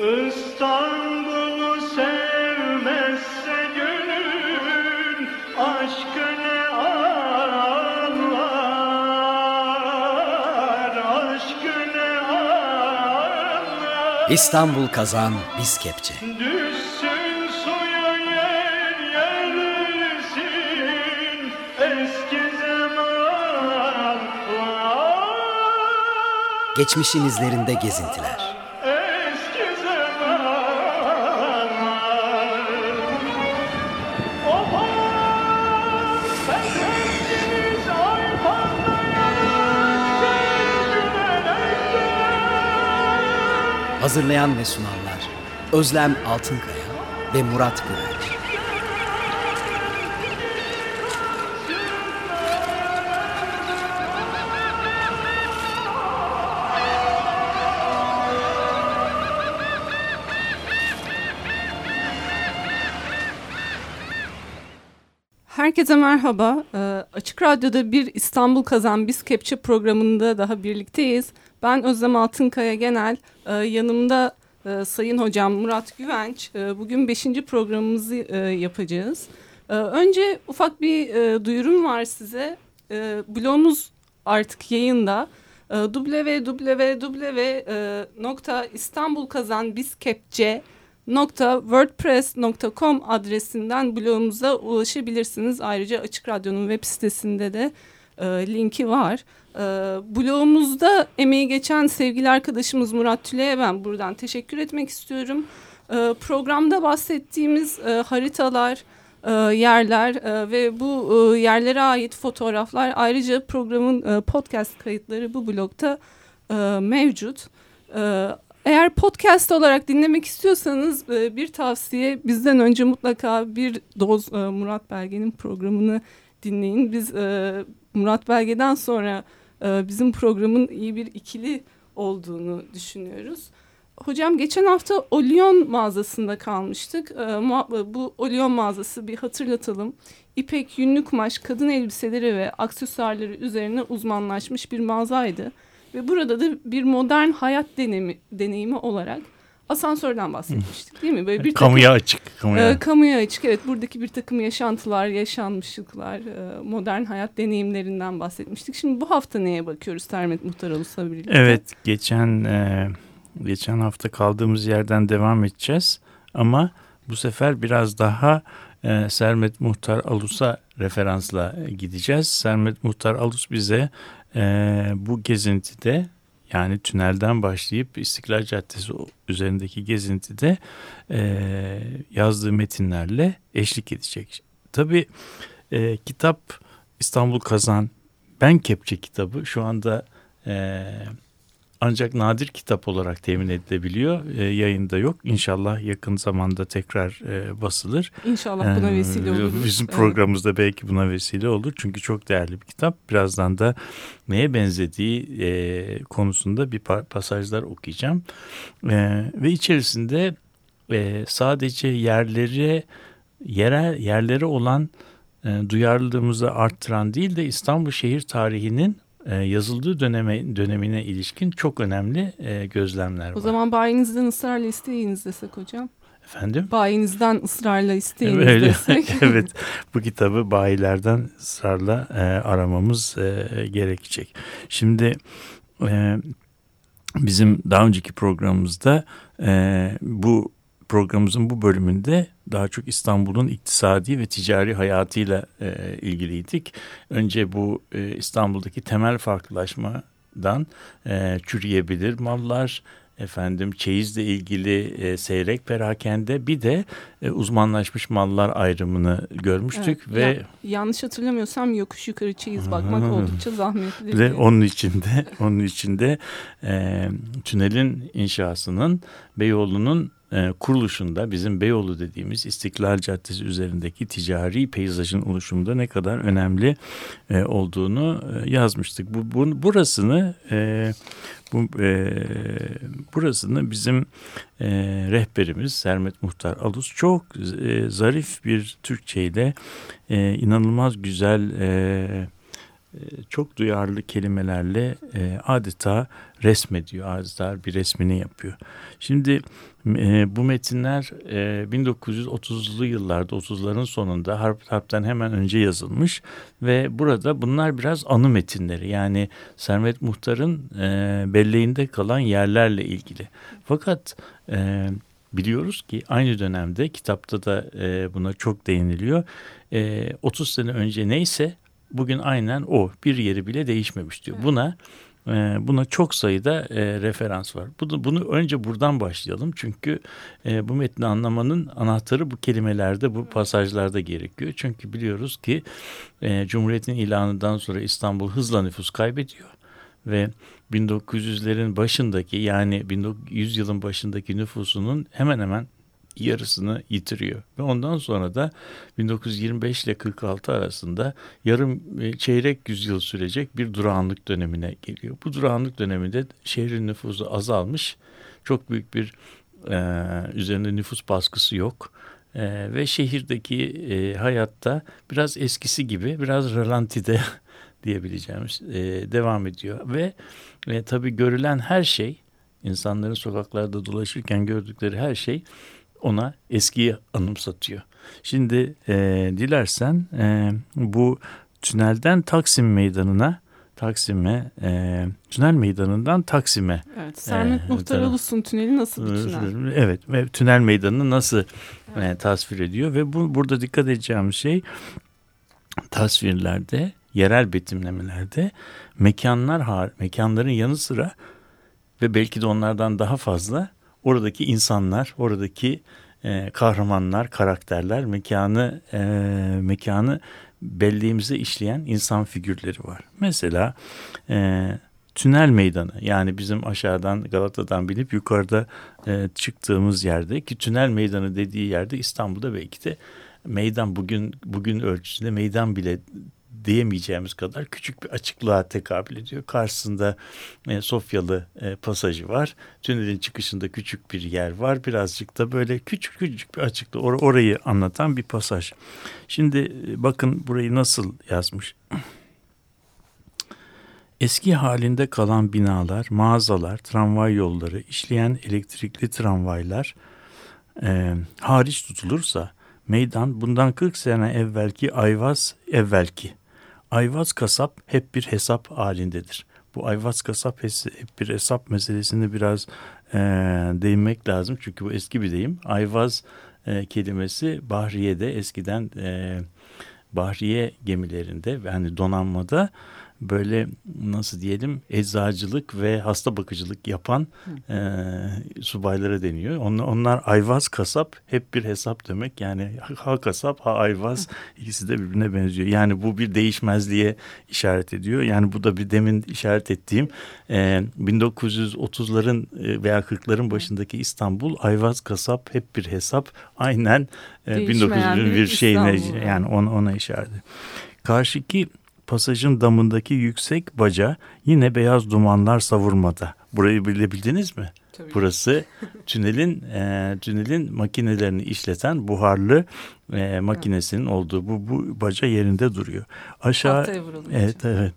İstanbul'u sevmezse gönül aşkı ne anlar aşkı ne anlar İstanbul kazan biz kepçe. Düşsün suya yer yersin eski zamanlar Geçmişin izlerinde gezintiler. Hazırlayan ve sunanlar Özlem Altınkaya ve Murat Güvenç. Herkese merhaba. Ee, Açık Radyo'da bir İstanbul Kazan Biz Kepçe programında daha birlikteyiz. Ben Özlem Altınkaya Genel. Ee, yanımda e, Sayın Hocam Murat Güvenç. Ee, bugün beşinci programımızı e, yapacağız. Önce ufak bir e, duyurum var size. Blogumuz artık yayında. Ee, www.istanbulkazanbizkepçe wordpress.com adresinden blogumuza ulaşabilirsiniz. Ayrıca Açık Radyo'nun web sitesinde de e, linki var. E, blogumuzda emeği geçen sevgili arkadaşımız Murat Tüle'ye ben buradan teşekkür etmek istiyorum. E, programda bahsettiğimiz e, haritalar, e, yerler e, ve bu yerlere ait fotoğraflar ayrıca programın podcast kayıtları bu blogda mevcut. Eğer podcast olarak dinlemek istiyorsanız bir tavsiye bizden önce mutlaka bir doz Murat Belge'nin programını dinleyin. Biz Murat Belge'den sonra e, bizim programın iyi bir ikili olduğunu düşünüyoruz. Hocam geçen hafta Olyon mağazasında kalmıştık. E, bu Olyon mağazası bir hatırlatalım. İpek, yünlü kumaş, kadın elbiseleri ve aksesuarları üzerine uzmanlaşmış bir mağazaydı. Ve burada da bir modern hayat deneyimi, deneyimi olarak asansörden bahsetmiştik değil mi? Böyle bir kamuya takım, açık. Kamuya. E, kamuya açık evet. Buradaki bir takım yaşantılar, yaşanmışlıklar, e, modern hayat deneyimlerinden bahsetmiştik. Şimdi bu hafta neye bakıyoruz Termet Muhtar Alus'la birlikte? Evet geçen e, geçen hafta kaldığımız yerden devam edeceğiz. Ama bu sefer biraz daha e, Sermet Muhtar Alus'a referansla gideceğiz. Sermet Muhtar Alus bize e, bu gezintide yani tünelden başlayıp İstiklal Caddesi üzerindeki gezintide e, yazdığı metinlerle eşlik edecek. Tabii e, kitap İstanbul Kazan Ben Kepçe kitabı şu anda e, ancak nadir kitap olarak temin edilebiliyor. E, yayında yok. İnşallah yakın zamanda tekrar e, basılır. İnşallah buna vesile olur. Bizim evet. programımızda belki buna vesile olur. Çünkü çok değerli bir kitap. Birazdan da neye benzediği e, konusunda bir pasajlar okuyacağım. E, ve içerisinde e, sadece yerleri yerel yerlere olan e, duyarlılığımızı arttıran değil de İstanbul şehir tarihinin yazıldığı döneme, dönemine ilişkin çok önemli e, gözlemler var. O zaman bayinizden ısrarla isteyiniz desek hocam. Efendim? Bayinizden ısrarla isteyiniz Öyle, desek. evet bu kitabı bayilerden ısrarla e, aramamız e, gerekecek. Şimdi e, bizim daha önceki programımızda e, bu programımızın bu bölümünde daha çok İstanbul'un iktisadi ve ticari hayatıyla e, ilgiliydik. Önce bu e, İstanbul'daki temel farklılaşmadan e, çürüyebilir mallar, efendim çeyizle ilgili e, seyrek perakende bir de e, uzmanlaşmış mallar ayrımını görmüştük evet, ve ya, yanlış hatırlamıyorsam yokuş yukarı çeyiz bakmak oldukça zahmetli. Ve onun içinde onun içinde e, tünelin inşasının Beyoğlu'nun e, kuruluşunda bizim Beyoğlu dediğimiz İstiklal Caddesi üzerindeki ticari peyzajın oluşumunda ne kadar önemli e, olduğunu e, yazmıştık. Bu, bu burasını e, bu e, burasını bizim e, rehberimiz Sermet Muhtar Alus çok e, zarif bir Türkçe ile e, inanılmaz güzel e, çok duyarlı kelimelerle e, adeta resmediyor, adeta bir resmini yapıyor. Şimdi E, bu metinler e, 1930'lu yıllarda 30'ların sonunda harp harpten hemen önce yazılmış ve burada bunlar biraz anı metinleri yani Sermet Muhtar'ın e, belleğinde kalan yerlerle ilgili. Fakat e, biliyoruz ki aynı dönemde kitapta da e, buna çok değiniliyor. E, 30 sene önce neyse bugün aynen o bir yeri bile değişmemiş diyor. Buna e, Buna çok sayıda e, referans var. Bunu önce buradan başlayalım. Çünkü e, bu metni anlamanın anahtarı bu kelimelerde, bu pasajlarda gerekiyor. Çünkü biliyoruz ki e, Cumhuriyet'in ilanından sonra İstanbul hızla nüfus kaybediyor. Ve 1900'lerin başındaki yani 1900 yılın başındaki nüfusunun hemen hemen yarısını yitiriyor. Ve ondan sonra da 1925 ile 46 arasında yarım e, çeyrek yüzyıl sürecek bir durağanlık dönemine geliyor. Bu durağanlık döneminde şehrin nüfusu azalmış. Çok büyük bir e, üzerinde nüfus baskısı yok. E, ve şehirdeki e, hayatta biraz eskisi gibi biraz ralantide diyebileceğimiz e, devam ediyor. Ve, ve tabii görülen her şey insanların sokaklarda dolaşırken gördükleri her şey ona eskiyi anımsatıyor. Şimdi e, dilersen e, bu tünelden Taksim Meydanı'na Taksim'e, e, tünel meydanından Taksim'e. Evet, Sermet e, Muhtar Alus'un tüneli nasıl bir tünel? Evet, ve tünel meydanını nasıl evet. e, tasvir ediyor ve bu burada dikkat edeceğimiz şey tasvirlerde, yerel betimlemelerde mekanlar mekanların yanı sıra ve belki de onlardan daha fazla oradaki insanlar, oradaki e, kahramanlar, karakterler, mekanı e, mekanı belleğimize işleyen insan figürleri var. Mesela e, tünel meydanı yani bizim aşağıdan Galata'dan binip yukarıda e, çıktığımız yerde ki tünel meydanı dediği yerde İstanbul'da belki de meydan bugün bugün ölçüsünde meydan bile diyemeyeceğimiz kadar küçük bir açıklığa tekabül ediyor. Karşısında e, Sofyalı e, pasajı var. Tünelin çıkışında küçük bir yer var. Birazcık da böyle küçük küçük bir açıklığı or orayı anlatan bir pasaj. Şimdi e, bakın burayı nasıl yazmış. Eski halinde kalan binalar, mağazalar, tramvay yolları, işleyen elektrikli tramvaylar e, hariç tutulursa meydan bundan 40 sene evvelki Ayvaz evvelki Ayvaz kasap hep bir hesap halindedir. Bu ayvaz kasap hep bir hesap meselesini biraz e, değinmek lazım. Çünkü bu eski bir deyim. Ayvaz e, kelimesi Bahriye'de eskiden e, Bahriye gemilerinde yani donanmada böyle nasıl diyelim eczacılık ve hasta bakıcılık yapan e, subaylara deniyor. Onlar, onlar ayvaz kasap hep bir hesap demek. Yani ha kasap ha ayvaz ikisi de birbirine benziyor. Yani bu bir değişmezliğe işaret ediyor. Yani bu da bir demin işaret ettiğim e, 1930'ların e, veya 40'ların başındaki İstanbul ayvaz kasap hep bir hesap. Aynen e, 1900'ün bir şeyine yani ona, ona işaret. Karşıki pasajın damındaki yüksek baca yine beyaz dumanlar savurmada. Burayı bilebildiniz mi? Tabii. Burası tünelin e, tünelin makinelerini işleten buharlı e, makinesinin olduğu bu, bu baca yerinde duruyor. Aşağı evet evet.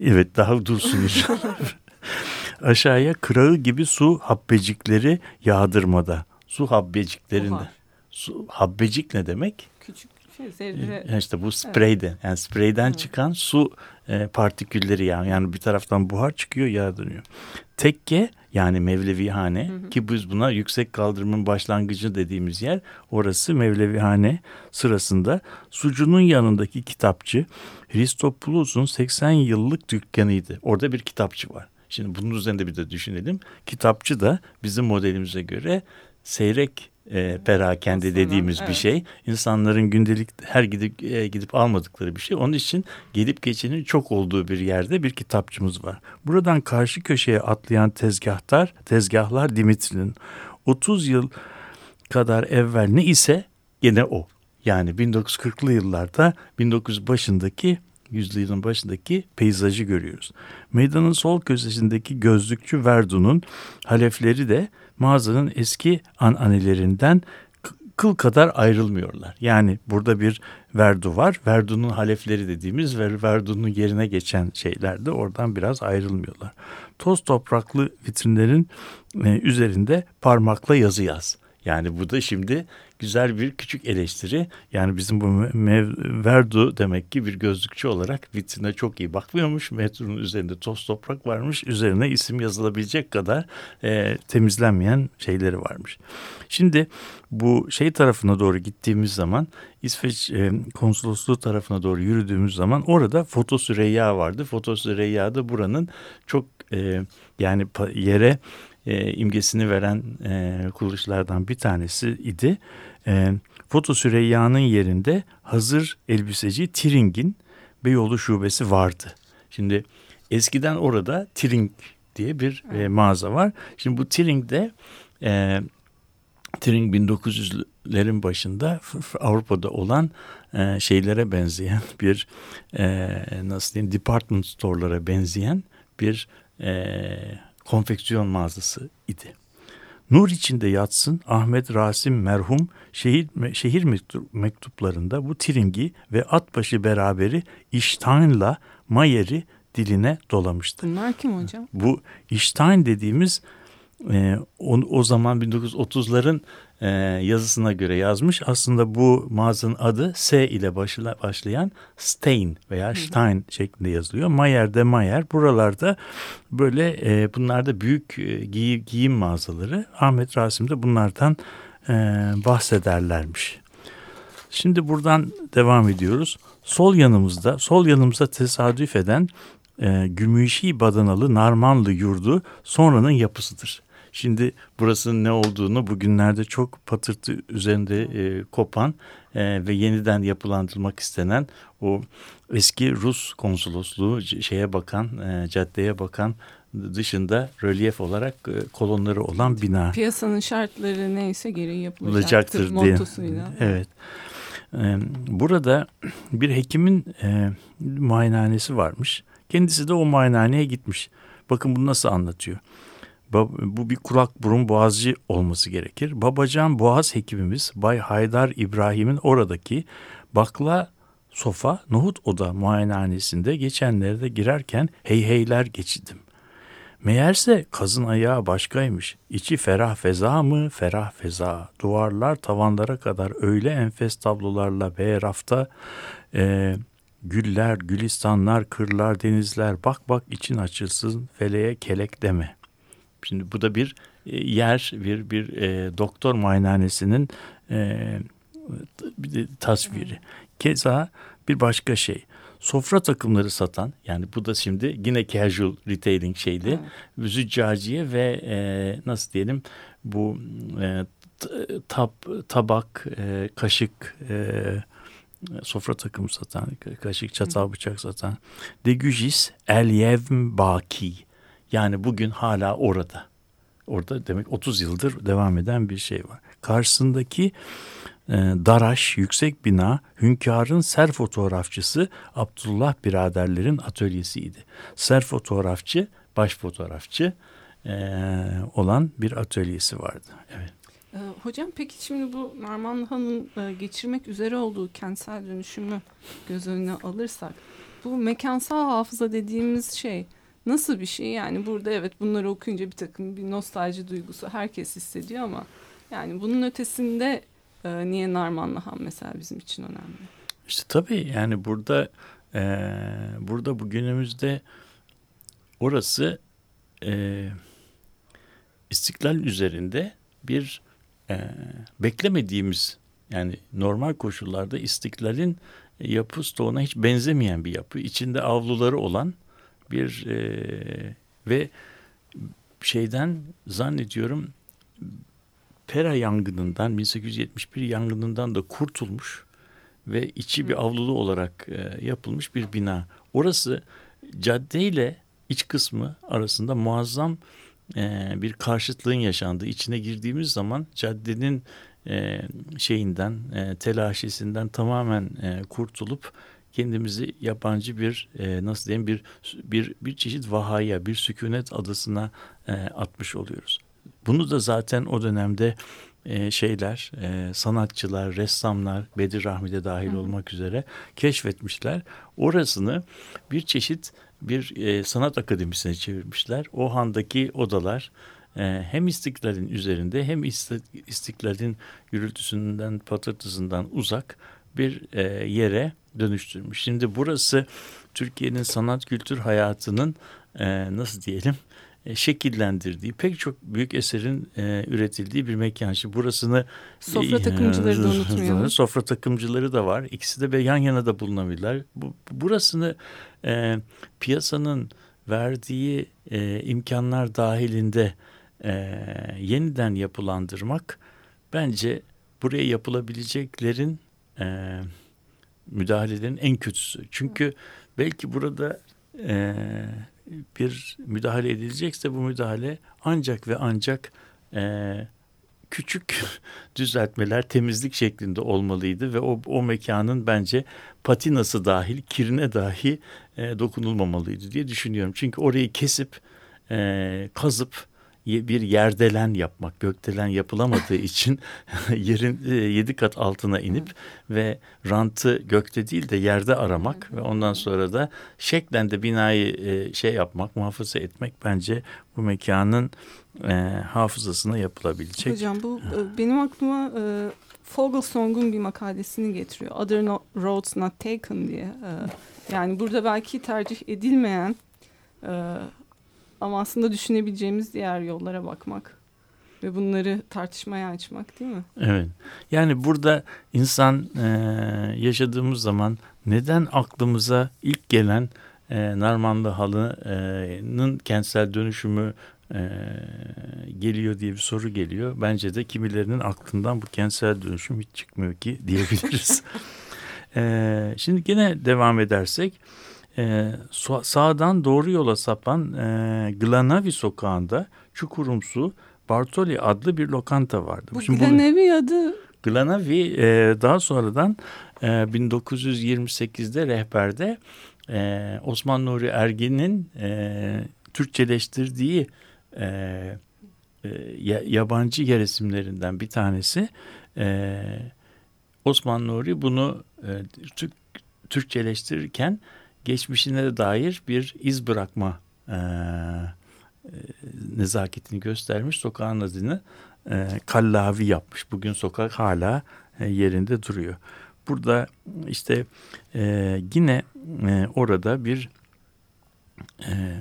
Evet daha dursun Aşağıya kırağı gibi su habbecikleri yağdırmada. Su habbeciklerinde. Buhar. Su habbecik ne demek? Küçük şey, zerre. Yani işte bu spreyde evet. yani spreyden evet. çıkan su e, partikülleri yani yani bir taraftan buhar çıkıyor yağdırıyor. Tekke yani Mevlevihane hı hı. ki biz buna yüksek kaldırımın başlangıcı dediğimiz yer orası Mevlevihane sırasında sucunun yanındaki kitapçı Hristopoulos'un 80 yıllık dükkanıydı. Orada bir kitapçı var. Şimdi bunun üzerinde bir de düşünelim. Kitapçı da bizim modelimize göre seyrek e, perakende Aslında, dediğimiz evet. bir şey. İnsanların gündelik her gidip e, gidip almadıkları bir şey. Onun için gelip geçenin çok olduğu bir yerde bir kitapçımız var. Buradan karşı köşeye atlayan tezgahlar, tezgahlar Dimitri'nin 30 yıl kadar evvel ne ise gene o. Yani 1940'lı yıllarda 1900 başındaki yüzyılın başındaki peyzajı görüyoruz. Meydanın sol köşesindeki gözlükçü Verdun'un halefleri de mağazanın eski ananelerinden kıl kadar ayrılmıyorlar. Yani burada bir Verdu var. Verdu'nun halefleri dediğimiz ve Verdu'nun yerine geçen şeyler de oradan biraz ayrılmıyorlar. Toz topraklı vitrinlerin e, üzerinde parmakla yazı yaz. Yani bu da şimdi güzel bir küçük eleştiri. Yani bizim bu Mev Verdu demek ki bir gözlükçü olarak vitrine çok iyi bakmıyormuş. Metronun üzerinde toz toprak varmış. Üzerine isim yazılabilecek kadar e, temizlenmeyen şeyleri varmış. Şimdi bu şey tarafına doğru gittiğimiz zaman İsveç e, konsolosluğu tarafına doğru yürüdüğümüz zaman orada Foto Süreyya vardı. Foto Süreyya da buranın çok e, yani yere e, imgesini veren e, kuruluşlardan bir tanesi idi. E, Foto Süreyya'nın yerinde hazır elbiseci Tiring'in Beyoğlu şubesi vardı. Şimdi eskiden orada Tiring diye bir e, mağaza var. Şimdi bu Tiring'de e, Tiring 1900'lerin başında Avrupa'da olan e, şeylere benzeyen bir e, nasıl diyeyim department store'lara benzeyen bir e, konfeksiyon mağazası idi. Nur içinde yatsın Ahmet Rasim merhum şehir, şehir mektuplarında bu Tiring'i ve Atbaşı beraberi İştayn'la Mayer'i diline dolamıştı. Bunlar kim hocam? Bu İştayn dediğimiz e, o, o zaman 1930'ların e, yazısına göre yazmış. Aslında bu mağazanın adı S ile başla, başlayan Stein veya Stein şeklinde yazılıyor. Mayer de Mayer. Buralarda böyle e, bunlarda büyük e, giy, giyim mağazaları. Ahmet Rasim de bunlardan e, bahsederlermiş. Şimdi buradan devam ediyoruz. Sol yanımızda, sol yanımızda tesadüf eden e, Gümüşi Badanalı Narmanlı yurdu sonranın yapısıdır. Şimdi burasının ne olduğunu bugünlerde çok patırtı üzerinde e, kopan e, ve yeniden yapılandırmak istenen o eski Rus konsolosluğu şeye bakan, e, caddeye bakan dışında rölyef olarak e, kolonları olan bina. Piyasanın şartları neyse gereği yapılacaktır mottosuyla. Evet. Burada bir hekimin e, muayenehanesi varmış. Kendisi de o muayenehaneye gitmiş. Bakın bunu nasıl anlatıyor. Bu bir kulak burun boğazcı olması gerekir. Babacan boğaz hekimimiz Bay Haydar İbrahim'in oradaki bakla sofa nohut oda muayenehanesinde geçenlerde girerken hey heyler geçidim. Meğerse kazın ayağı başkaymış. İçi ferah feza mı? Ferah feza. Duvarlar tavanlara kadar öyle enfes tablolarla be rafta e, güller, gülistanlar, kırlar, denizler bak bak için açılsın feleğe kelek deme. Şimdi bu da bir e, yer, bir bir e, doktor muayenehanesinin e, tasviri. Keza bir başka şey. Sofra takımları satan yani bu da şimdi yine casual retailing şeydi. Evet. Züccaciye ve e, nasıl diyelim bu e, tab, tabak, e, kaşık, e, sofra takımı satan, kaşık, çatal, bıçak satan. Degüjis el yevm baki yani bugün hala orada. Orada demek 30 yıldır devam eden bir şey var. Karşısındaki e, Daraş yüksek bina hünkârın ser fotoğrafçısı Abdullah biraderlerin atölyesiydi. Ser fotoğrafçı, baş fotoğrafçı e, olan bir atölyesi vardı. Evet. E, hocam peki şimdi bu Narman Han'ın e, geçirmek üzere olduğu kentsel dönüşümü göz önüne alırsak bu mekansal hafıza dediğimiz şey nasıl bir şey yani burada evet bunları okuyunca bir takım bir nostalji duygusu herkes hissediyor ama yani bunun ötesinde e, niye Narman Nahan mesela bizim için önemli? İşte tabii yani burada e, burada bugünümüzde orası e, istiklal üzerinde bir e, beklemediğimiz yani normal koşullarda istiklalin yapı stoğuna hiç benzemeyen bir yapı. içinde avluları olan bir e, ve şeyden zannediyorum Pera yangınından 1871 yangınından da kurtulmuş ve içi bir avlulu olarak e, yapılmış bir bina. Orası cadde ile iç kısmı arasında muazzam e, bir karşıtlığın yaşandığı. İçine girdiğimiz zaman caddenin e, şeyinden, e, telaşesinden tamamen e, kurtulup kendimizi yabancı bir e, nasıl diyeyim bir bir bir çeşit vahaya, bir sükunet adasına e, atmış oluyoruz. Bunu da zaten o dönemde e, şeyler, e, sanatçılar, ressamlar, Bedir Rahmi dahil Hı. olmak üzere keşfetmişler. Orasını bir çeşit bir e, sanat akademisine çevirmişler. O handaki odalar e, hem istiklalin üzerinde hem istiklalin gürültüsünden, patırtısından uzak bir e, yere dönüştürmüş. Şimdi burası Türkiye'nin sanat kültür hayatının e, nasıl diyelim e, şekillendirdiği pek çok büyük eserin e, üretildiği bir mekan. Şimdi burasını sofra takımcıları da unutmayalım. Sofra takımcıları da var. İkisi de yan yana da bulunabilirler. Bu, burasını e, piyasanın verdiği e, imkanlar dahilinde e, yeniden yapılandırmak bence buraya yapılabileceklerin e, müdahalelerin en kötüsü. Çünkü belki burada e, bir müdahale edilecekse bu müdahale ancak ve ancak e, küçük düzeltmeler temizlik şeklinde olmalıydı ve o, o mekanın bence patinası dahil kirine dahi e, dokunulmamalıydı diye düşünüyorum. Çünkü orayı kesip e, kazıp bir yerdelen yapmak, gökdelen yapılamadığı için yerin e, yedi kat altına inip ve rantı gökte değil de yerde aramak ve ondan sonra da şeklen de binayı e, şey yapmak, muhafaza etmek bence bu mekanın e, hafızasına yapılabilecek. Hocam bu e, benim aklıma e, Fogelsong'un bir makalesini getiriyor. Other no, Roads Not Taken diye. E, yani burada belki tercih edilmeyen e, ama aslında düşünebileceğimiz diğer yollara bakmak ve bunları tartışmaya açmak değil mi? Evet. Yani burada insan e, yaşadığımız zaman neden aklımıza ilk gelen e, Narmanlı halının kentsel dönüşümü e, geliyor diye bir soru geliyor. Bence de kimilerinin aklından bu kentsel dönüşüm hiç çıkmıyor ki diyebiliriz. e, şimdi gene devam edersek e, sağdan doğru yola sapan e, Glanavi sokağında Çukurumsu Bartoli adlı bir lokanta vardı. Bu Şimdi Glanavi bu, adı... Glanavi e, daha sonradan e, 1928'de rehberde e, Osman Nuri Ergin'in e, Türkçeleştirdiği e, e, yabancı yer isimlerinden bir tanesi. E, Osman Nuri bunu e, Türk, Türkçeleştirirken geçmişine dair bir iz bırakma e, nezaketini göstermiş. Sokağın adını e, Kallavi yapmış. Bugün sokak hala e, yerinde duruyor. Burada işte e, yine e, orada bir e,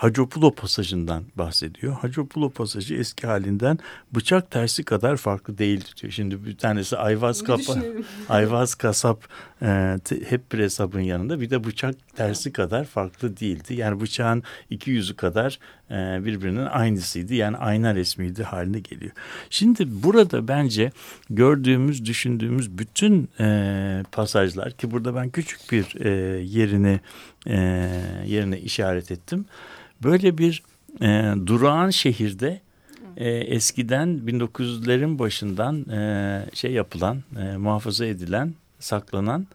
Hacopulo pasajından bahsediyor. Hacopulo pasajı eski halinden bıçak tersi kadar farklı değildi diyor. Şimdi bir tanesi Ayvaz, kapa, Ayvaz kasap e, hep bir hesabın yanında bir de bıçak tersi kadar farklı değildi. Yani bıçağın iki yüzü kadar e, birbirinin aynısıydı. Yani ayna resmiydi haline geliyor. Şimdi burada bence gördüğümüz, düşündüğümüz bütün e, pasajlar ki burada ben küçük bir e, yerini e, yerine işaret ettim. Böyle bir e, durağan şehirde e, eskiden 1900'lerin başından e, şey yapılan, e, muhafaza edilen, saklanan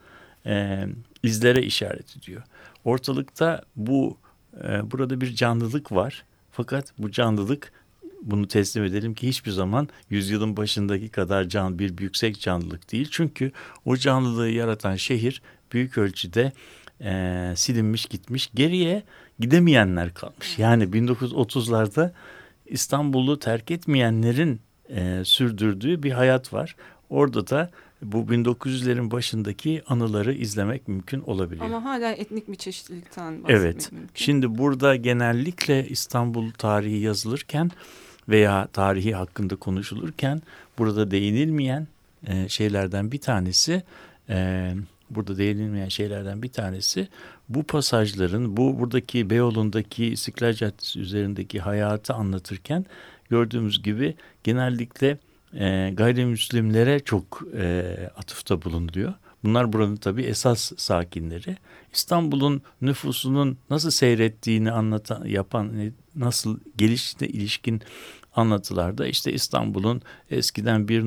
e, izlere işaret ediyor. Ortalıkta bu e, burada bir canlılık var. Fakat bu canlılık bunu teslim edelim ki hiçbir zaman yüzyılın başındaki kadar can bir yüksek canlılık değil. Çünkü o canlılığı yaratan şehir büyük ölçüde e, silinmiş gitmiş. Geriye gidemeyenler kalmış. Yani 1930'larda İstanbul'u terk etmeyenlerin e, sürdürdüğü bir hayat var. Orada da bu 1900'lerin başındaki anıları izlemek mümkün olabiliyor. Ama hala etnik bir çeşitlilikten bahsetmek evet. mümkün. Şimdi burada genellikle İstanbul tarihi yazılırken veya tarihi hakkında konuşulurken burada değinilmeyen e, şeylerden bir tanesi e, burada değinilmeyen şeylerden bir tanesi bu pasajların bu buradaki Beyoğlu'ndaki İstiklal Caddesi üzerindeki hayatı anlatırken gördüğümüz gibi genellikle e, gayrimüslimlere çok e, atıfta bulunuyor. Bunlar buranın tabii esas sakinleri. İstanbul'un nüfusunun nasıl seyrettiğini anlatan, yapan, e, nasıl geliştiğine ilişkin anlatılarda işte İstanbul'un eskiden 1.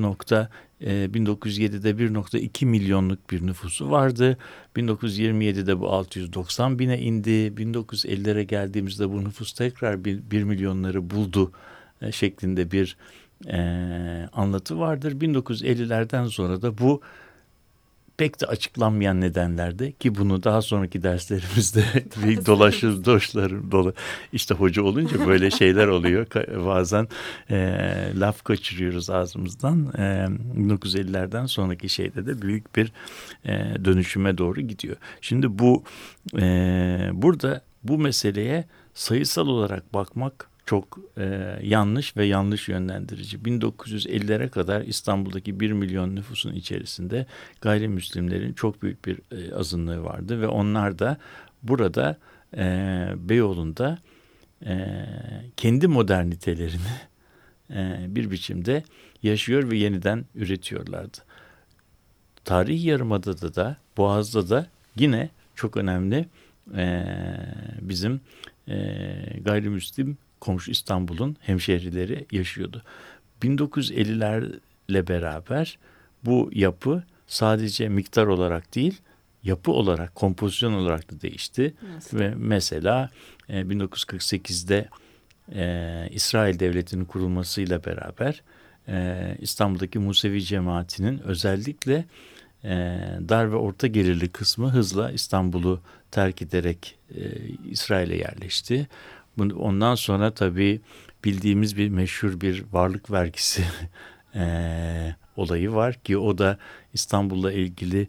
Ee, 1907'de 1.2 milyonluk bir nüfusu vardı. 1927'de bu 690 bine indi. 1950'lere geldiğimizde bu nüfus tekrar 1, milyonları buldu e, şeklinde bir e, anlatı vardır. 1950'lerden sonra da bu pek de açıklanmayan nedenlerde ki bunu daha sonraki derslerimizde bir dolaşır doşlarım dolu işte hoca olunca böyle şeyler oluyor. Bazen e, laf kaçırıyoruz ağzımızdan. E, 1950'lerden sonraki şeyde de büyük bir e, dönüşüme doğru gidiyor. Şimdi bu e, burada bu meseleye sayısal olarak bakmak çok e, yanlış ve yanlış yönlendirici. 1950'lere kadar İstanbul'daki 1 milyon nüfusun içerisinde gayrimüslimlerin çok büyük bir e, azınlığı vardı ve onlar da burada e, Beyoğlu'nda e, kendi modernitelerini e, bir biçimde yaşıyor ve yeniden üretiyorlardı. Tarihi Yarımada'da da Boğaz'da da yine çok önemli e, bizim e, gayrimüslim komşu İstanbul'un hemşehrileri yaşıyordu. 1950'lerle beraber bu yapı sadece miktar olarak değil yapı olarak, kompozisyon olarak da değişti. Nasıl? Ve mesela e, 1948'de e, İsrail Devleti'nin kurulmasıyla beraber e, İstanbul'daki Musevi cemaatinin özellikle e, dar ve orta gelirli kısmı hızla İstanbul'u terk ederek e, İsrail'e yerleşti. Ondan sonra tabii bildiğimiz bir meşhur bir varlık vergisi e, olayı var ki o da İstanbul'la ilgili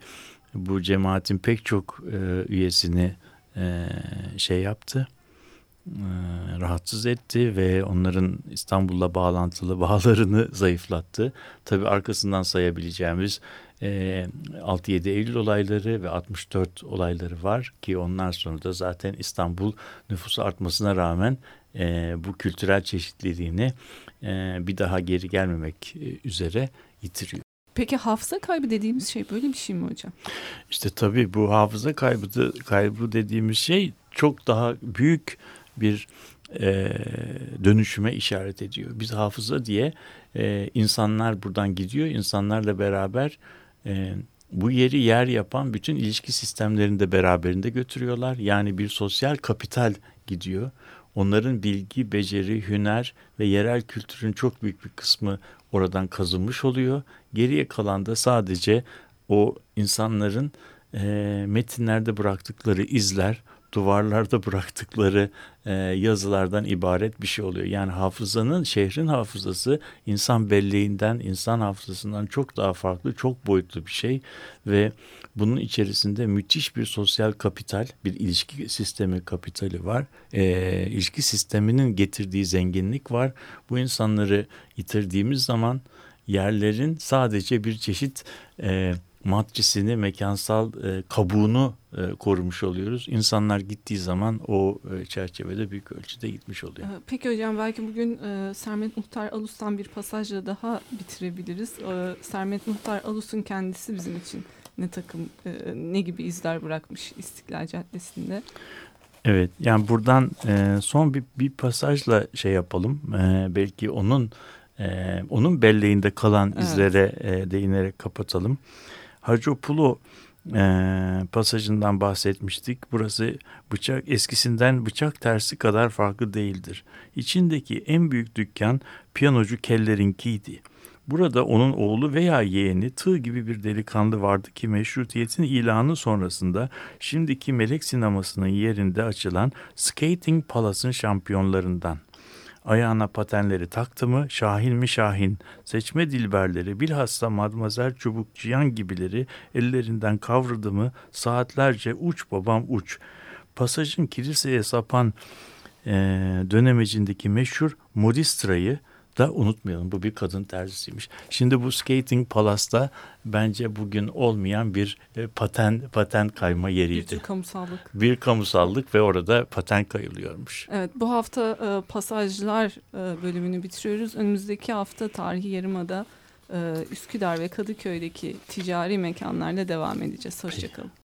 bu cemaatin pek çok e, üyesini e, şey yaptı rahatsız etti ve onların İstanbul'la bağlantılı bağlarını zayıflattı. Tabii arkasından sayabileceğimiz e, 6-7 Eylül olayları ve 64 olayları var ki onlar sonra da zaten İstanbul nüfusu artmasına rağmen e, bu kültürel çeşitliliğini e, bir daha geri gelmemek e, üzere yitiriyor. Peki hafıza kaybı dediğimiz şey böyle bir şey mi hocam? İşte tabii bu hafıza kaybı, kaybı dediğimiz şey çok daha büyük bir e, dönüşüme işaret ediyor. Biz hafıza diye e, insanlar buradan gidiyor, insanlarla beraber e, bu yeri yer yapan bütün ilişki sistemlerini de beraberinde götürüyorlar. Yani bir sosyal kapital gidiyor. Onların bilgi, beceri, hüner ve yerel kültürün çok büyük bir kısmı oradan kazınmış oluyor. Geriye kalan da sadece o insanların e, metinlerde bıraktıkları izler, duvarlarda bıraktıkları e, yazılardan ibaret bir şey oluyor. Yani hafızanın, şehrin hafızası insan belleğinden, insan hafızasından çok daha farklı, çok boyutlu bir şey ve bunun içerisinde müthiş bir sosyal kapital, bir ilişki sistemi kapitali var. E, ilişki sisteminin getirdiği zenginlik var. Bu insanları yitirdiğimiz zaman yerlerin sadece bir çeşit e, matrisini, mekansal e, kabuğunu e, korumuş oluyoruz. İnsanlar gittiği zaman o e, çerçevede büyük ölçüde gitmiş oluyor. Ee, peki hocam belki bugün e, Sermet Muhtar Alus'tan bir pasajla daha bitirebiliriz. E, Sermet Muhtar Alus'un kendisi bizim için ne takım, e, ne gibi izler bırakmış İstiklal Caddesi'nde? Evet, yani buradan e, son bir, bir pasajla şey yapalım. E, belki onun e, onun belleğinde kalan evet. izlere e, değinerek kapatalım. Hacopulu e, pasajından bahsetmiştik. Burası bıçak eskisinden bıçak tersi kadar farklı değildir. İçindeki en büyük dükkan piyanocu Keller'inkiydi. Burada onun oğlu veya yeğeni tığ gibi bir delikanlı vardı ki meşrutiyetin ilanı sonrasında şimdiki melek sinemasının yerinde açılan Skating Palace'ın şampiyonlarından. Ayağına patenleri taktı mı Şahin mi Şahin, seçme dilberleri bilhassa Madmazel Çubuk Cihan gibileri ellerinden kavradı mı saatlerce uç babam uç. Pasajın kiliseye sapan e, dönemecindeki meşhur Modistra'yı da unutmayalım. Bu bir kadın terzisiymiş. Şimdi bu Skating Palace'da bence bugün olmayan bir e, paten paten kayma yeriydi. Bir kamusallık. Bir kamusallık ve orada paten kayılıyormuş. Evet bu hafta e, pasajlar e, bölümünü bitiriyoruz. Önümüzdeki hafta tarihi yarımada e, Üsküdar ve Kadıköy'deki ticari mekanlarla devam edeceğiz. Hoşçakalın.